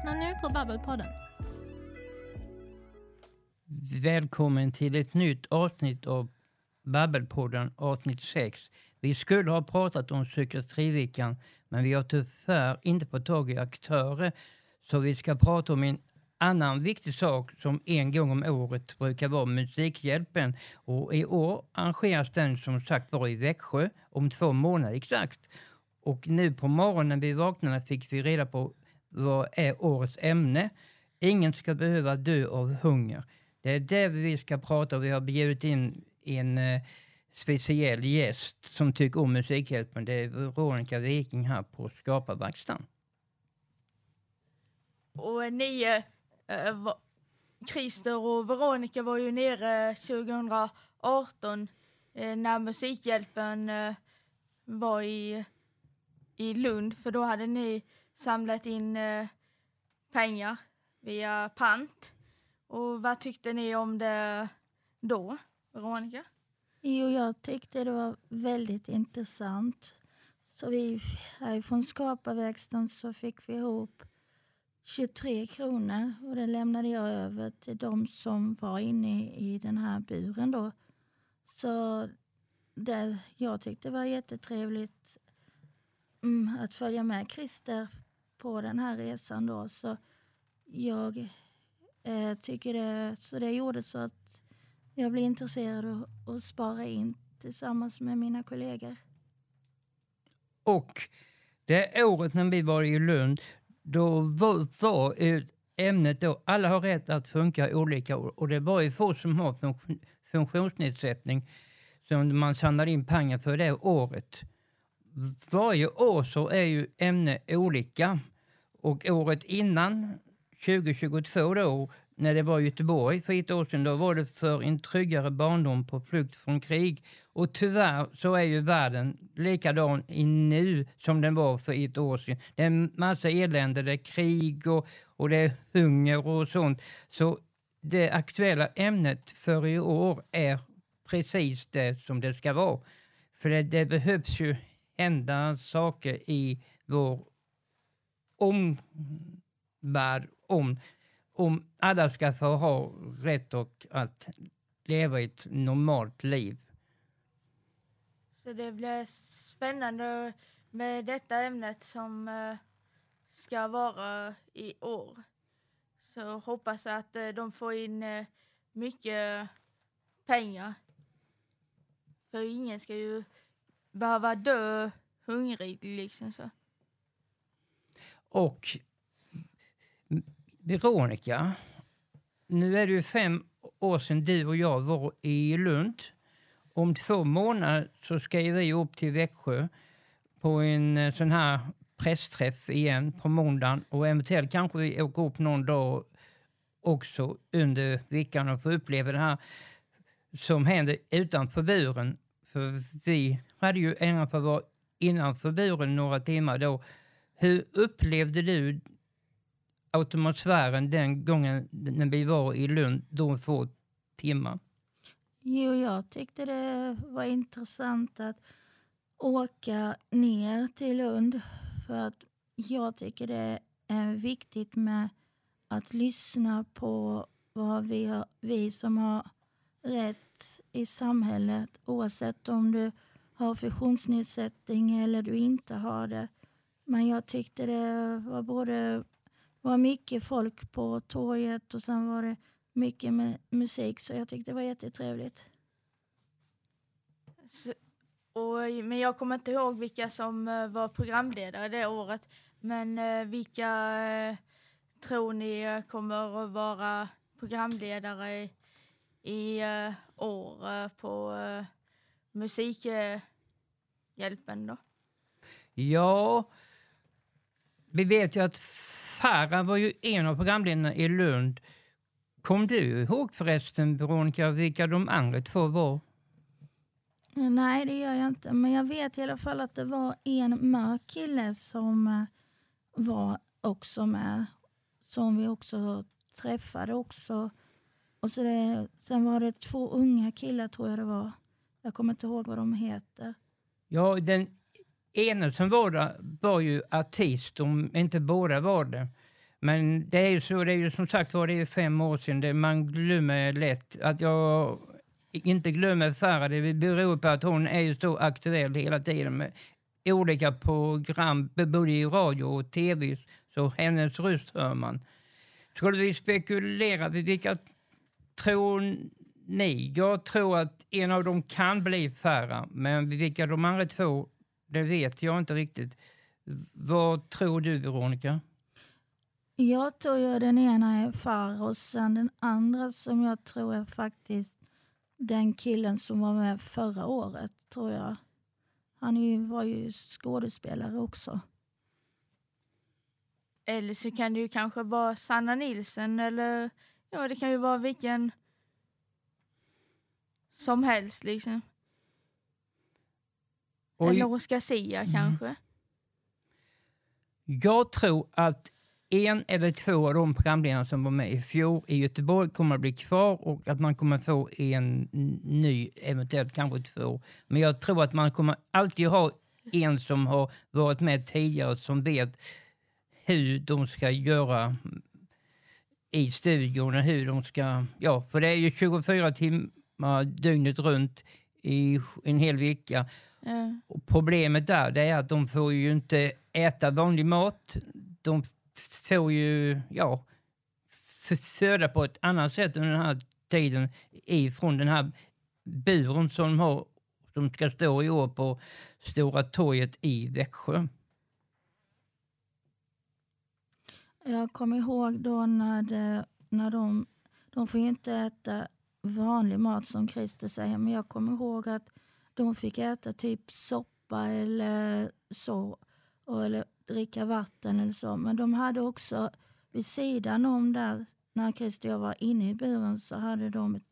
Lyssnar nu på Babbelpodden. Välkommen till ett nytt avsnitt av Babbelpodden avsnitt 6. Vi skulle ha pratat om psykiatriveckan men vi har tyvärr inte fått tag i aktörer så vi ska prata om en annan viktig sak som en gång om året brukar vara Musikhjälpen. Och I år arrangeras den som sagt var i Växjö om två månader exakt. Och nu på morgonen när vi vaknade fick vi reda på vad är årets ämne. Ingen ska behöva dö av hunger. Det är det vi ska prata om. Vi har bjudit in en eh, speciell gäst som tycker om Musikhjälpen. Det är Veronica Viking här på Skaparverkstan. Och eh, ni, eh, eh, va- Christer och Veronica var ju nere 2018 eh, när Musikhjälpen eh, var i, i Lund för då hade ni samlat in eh, pengar via pant. Och vad tyckte ni om det då, Veronica? Jo, jag tyckte det var väldigt intressant. Så vi härifrån Skaparverkstan så fick vi ihop 23 kronor och det lämnade jag över till de som var inne i den här buren då. Så det, jag tyckte det var jättetrevligt Mm, att följa med Christer på den här resan då. Så jag eh, tycker det, så det gjorde så att jag blev intresserad av att spara in tillsammans med mina kollegor. Och det året när vi var i Lund, då var, var ämnet då, alla har rätt att funka olika och det var ju få som har funktionsnedsättning som man samlar in pengar för det året. Varje år så är ju ämne olika och året innan 2022 då, när det var Göteborg för ett år sedan, då var det för en tryggare barndom på flykt från krig. Och tyvärr så är ju världen likadan i nu som den var för ett år sedan. Det är en massa elände, det är krig och, och det är hunger och sånt. Så det aktuella ämnet för i år är precis det som det ska vara. För det, det behövs ju hända saker i vår omvärld om om alla ska få ha rätt och att leva ett normalt liv. Så det blir spännande med detta ämnet som eh, ska vara i år. Så hoppas att eh, de får in eh, mycket pengar. För ingen ska ju behöva dö hungrig liksom så. Och Veronica, nu är det ju fem år sedan du och jag var i Lund. Om två månader så ska vi upp till Växjö på en eh, sån här pressträff igen på måndagen och eventuellt kanske vi åker upp någon dag också under veckan och får uppleva det här som händer utanför buren. För vi hade ju äran att vara innanför buren några timmar då. Hur upplevde du atmosfären den gången när vi var i Lund de två timmar? Jo, jag tyckte det var intressant att åka ner till Lund för att jag tycker det är viktigt med att lyssna på vad vi, har, vi som har rätt i samhället oavsett om du har funktionsnedsättning eller du inte har det. Men jag tyckte det var både var mycket folk på torget och sen var det mycket med musik så jag tyckte det var jättetrevligt. Så, och, men jag kommer inte ihåg vilka som eh, var programledare det året. Men eh, vilka eh, tror ni kommer att vara programledare i, i år på Musikhjälpen då? Ja, vi vet ju att Farah var ju en av programledarna i Lund. Kom du ihåg förresten, Veronica, vilka de andra två var? Nej, det gör jag inte. Men jag vet i alla fall att det var en mörk kille som eh, var också med. Som vi också träffade också. Och så det, sen var det två unga killar tror jag det var. Jag kommer inte ihåg vad de heter. Ja, den ena som var där var ju artist, om inte båda var det. Men det är ju så, det är ju som sagt var, det är fem år sedan. Det, man glömmer lätt. Att jag inte glömmer Farah, det beror på att hon är ju så aktuell hela tiden med olika program, både i radio och tv, så hennes röst hör man. Skulle vi spekulera, vilka tror ni? Jag tror att en av dem kan bli Farah, men vilka de andra två, det vet jag inte riktigt. Vad tror du, Veronica? Jag tror ju den ena är Farah och sen den andra som jag tror är faktiskt den killen som var med förra året, tror jag. Han är ju, var ju skådespelare också. Eller så kan det ju kanske vara Sanna Nilsen eller ja, det kan ju vara vilken som helst liksom. Och eller Oscar Sia Mm. kanske. Jag tror att en eller två av de programledarna som var med i fjol i Göteborg kommer att bli kvar och att man kommer få en ny, eventuellt kanske två. Men jag tror att man kommer alltid ha en som har varit med tidigare som vet hur de ska göra i studion och hur de ska... Ja, för det är ju 24 timmar dygnet runt i en hel vecka. Och problemet där det är att de får ju inte äta vanlig mat. De får ju ja, föda på ett annat sätt under den här tiden ifrån den här buren som de har som ska stå i år på Stora torget i Växjö. Jag kommer ihåg då när, det, när de, de får ju inte äta vanlig mat som Christer säger, men jag kommer ihåg att de fick äta typ soppa eller så, och, eller dricka vatten eller så. Men de hade också vid sidan om där, när Christer och jag var inne i buren, så hade de ett,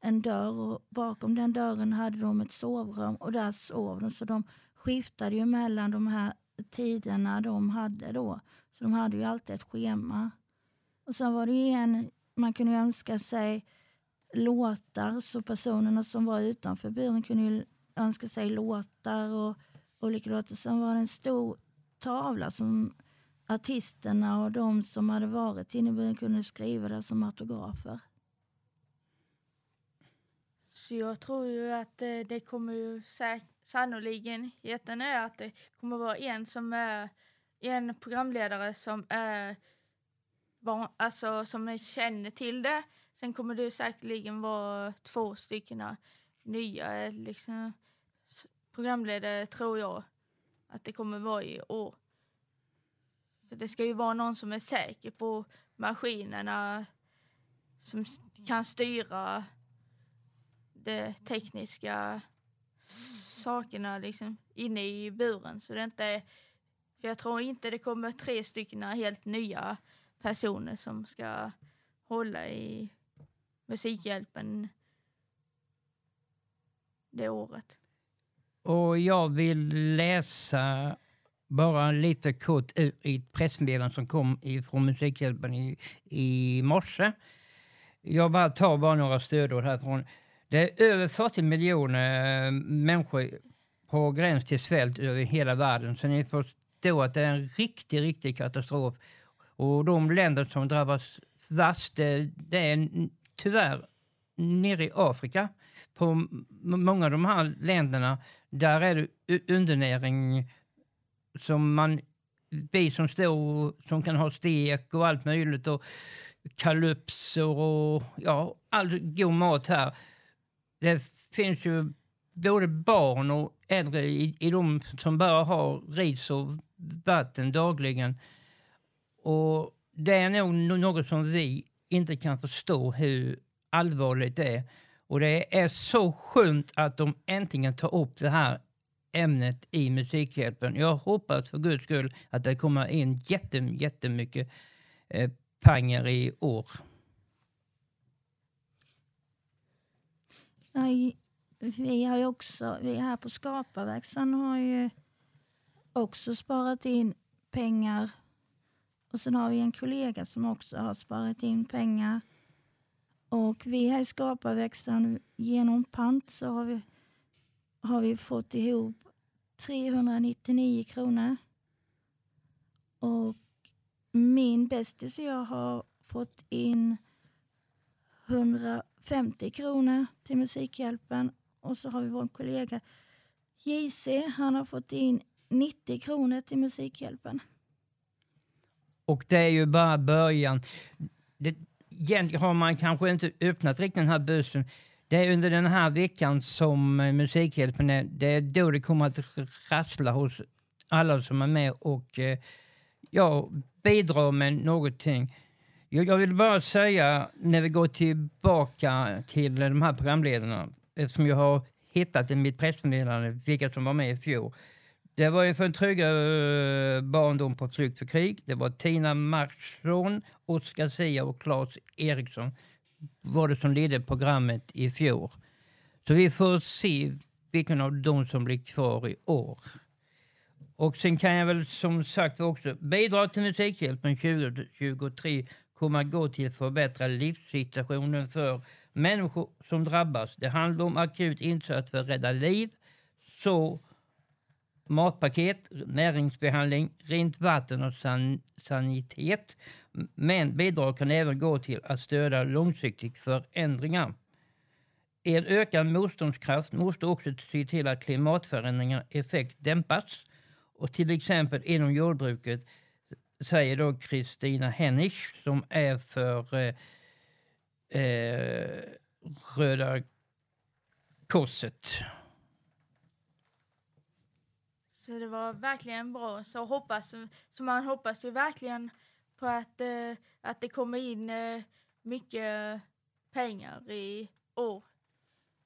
en dörr och bakom den dörren hade de ett sovrum och där sov de. Så de skiftade ju mellan de här tiderna de hade då. Så de hade ju alltid ett schema. Och sen var det ju en, man kunde ju önska sig låtar, så personerna som var utanför buren kunde ju önska sig låtar och olika låtar. Sen var det en stor tavla som artisterna och de som hade varit inne i buren kunde skriva där som autografer. Så jag tror ju att eh, det kommer ju sannoliken sannolikheten är att det kommer vara en som är en programledare som är alltså som är- känner till det. Sen kommer det säkerligen vara två stycken nya liksom, programledare tror jag att det kommer vara i år. För det ska ju vara någon som är säker på maskinerna som kan styra de tekniska sakerna liksom inne i buren. Så det inte är, för jag tror inte det kommer tre stycken helt nya personer som ska hålla i Musikhjälpen det året. Och jag vill läsa bara lite kort ur i ett pressmeddelande som kom från Musikhjälpen i, i morse. Jag bara tar bara några stödord härifrån. Det är över 40 miljoner människor på gräns till svält över hela världen. Så ni förstår att det är en riktig, riktig katastrof. Och de länder som drabbas värst, det, det är tyvärr nere i Afrika. På många av de här länderna, där är det undernäring som man, vi som står som kan ha stek och allt möjligt och kalupser och ja, all god mat här. Det finns ju både barn och äldre i, i de som bara har ris och vatten dagligen. Och det är nog något som vi inte kan förstå hur allvarligt det är. Och det är så skönt att de äntligen tar upp det här ämnet i Musikhjälpen. Jag hoppas för guds skull att det kommer in jätte, jättemycket eh, pengar i år. Ja, vi har ju också, vi här på Skaparverkstan har ju också sparat in pengar. Och sen har vi en kollega som också har sparat in pengar. Och vi här i Skaparverkstan, genom pant så har vi, har vi fått ihop 399 kronor. Och min bästis och jag har fått in 150 kronor till Musikhjälpen och så har vi vår kollega JC, han har fått in 90 kronor till Musikhjälpen. Och det är ju bara början. Det, egentligen har man kanske inte öppnat riktigt den här bussen. Det är under den här veckan som eh, Musikhjälpen är, det är då det kommer att rassla hos alla som är med och eh, ja, bidrar med någonting. Jag, jag vill bara säga, när vi går tillbaka till de här programledarna, eftersom jag har hittat i mitt pressmeddelande vilka som var med i fjol. Det var ju för en tryggare eh, barndom på flykt för krig. Det var Tina Marsson, Oskar Sia och Claes Eriksson var det som ledde programmet i fjol. Så vi får se vilken av dem som blir kvar i år. Och sen kan jag väl som sagt också bidra till Musikhjälpen 2023 kommer att gå till att förbättra livssituationen för människor som drabbas. Det handlar om akut insats för att rädda liv, så matpaket, näringsbehandling, rent vatten och san sanitet. Men bidrag kan även gå till att stödja långsiktiga förändringar. En ökad motståndskraft måste också se till att klimatförändringarnas effekt dämpas. Och till exempel inom jordbruket säger då Kristina Hennisch som är för eh, eh, Röda Korset. Så det var verkligen bra. Så, hoppas, så man hoppas ju verkligen på att, eh, att det kommer in eh, mycket pengar i år.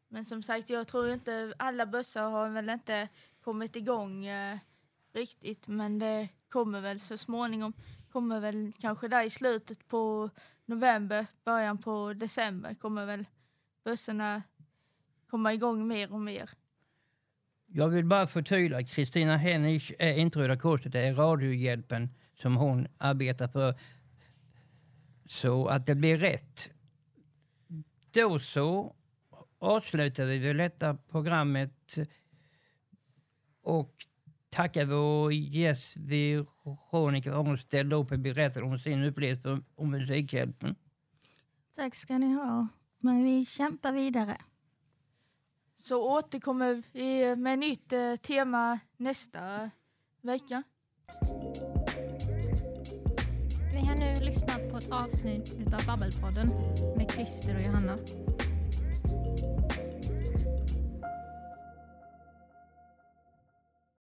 Men som sagt, jag tror inte alla bussar har väl inte kommit igång eh, riktigt, men det kommer väl så småningom. Kommer väl kanske där i slutet på november, början på december kommer väl bussarna komma igång mer och mer. Jag vill bara förtydliga, Kristina Hennisch är eh, inte Röda Korset, det är Radiohjälpen som hon arbetar för. Så att det blir rätt. Då så avslutar vi väl detta programmet och tackar vår gäst Veronica för att hon ställde upp och berättade om sin upplevelse om Musikhjälpen. Tack ska ni ha. Men vi kämpar vidare. Så återkommer vi med nytt eh, tema nästa vecka. Ni har nu lyssnat på ett avsnitt av Babbelpodden med Christer och Johanna.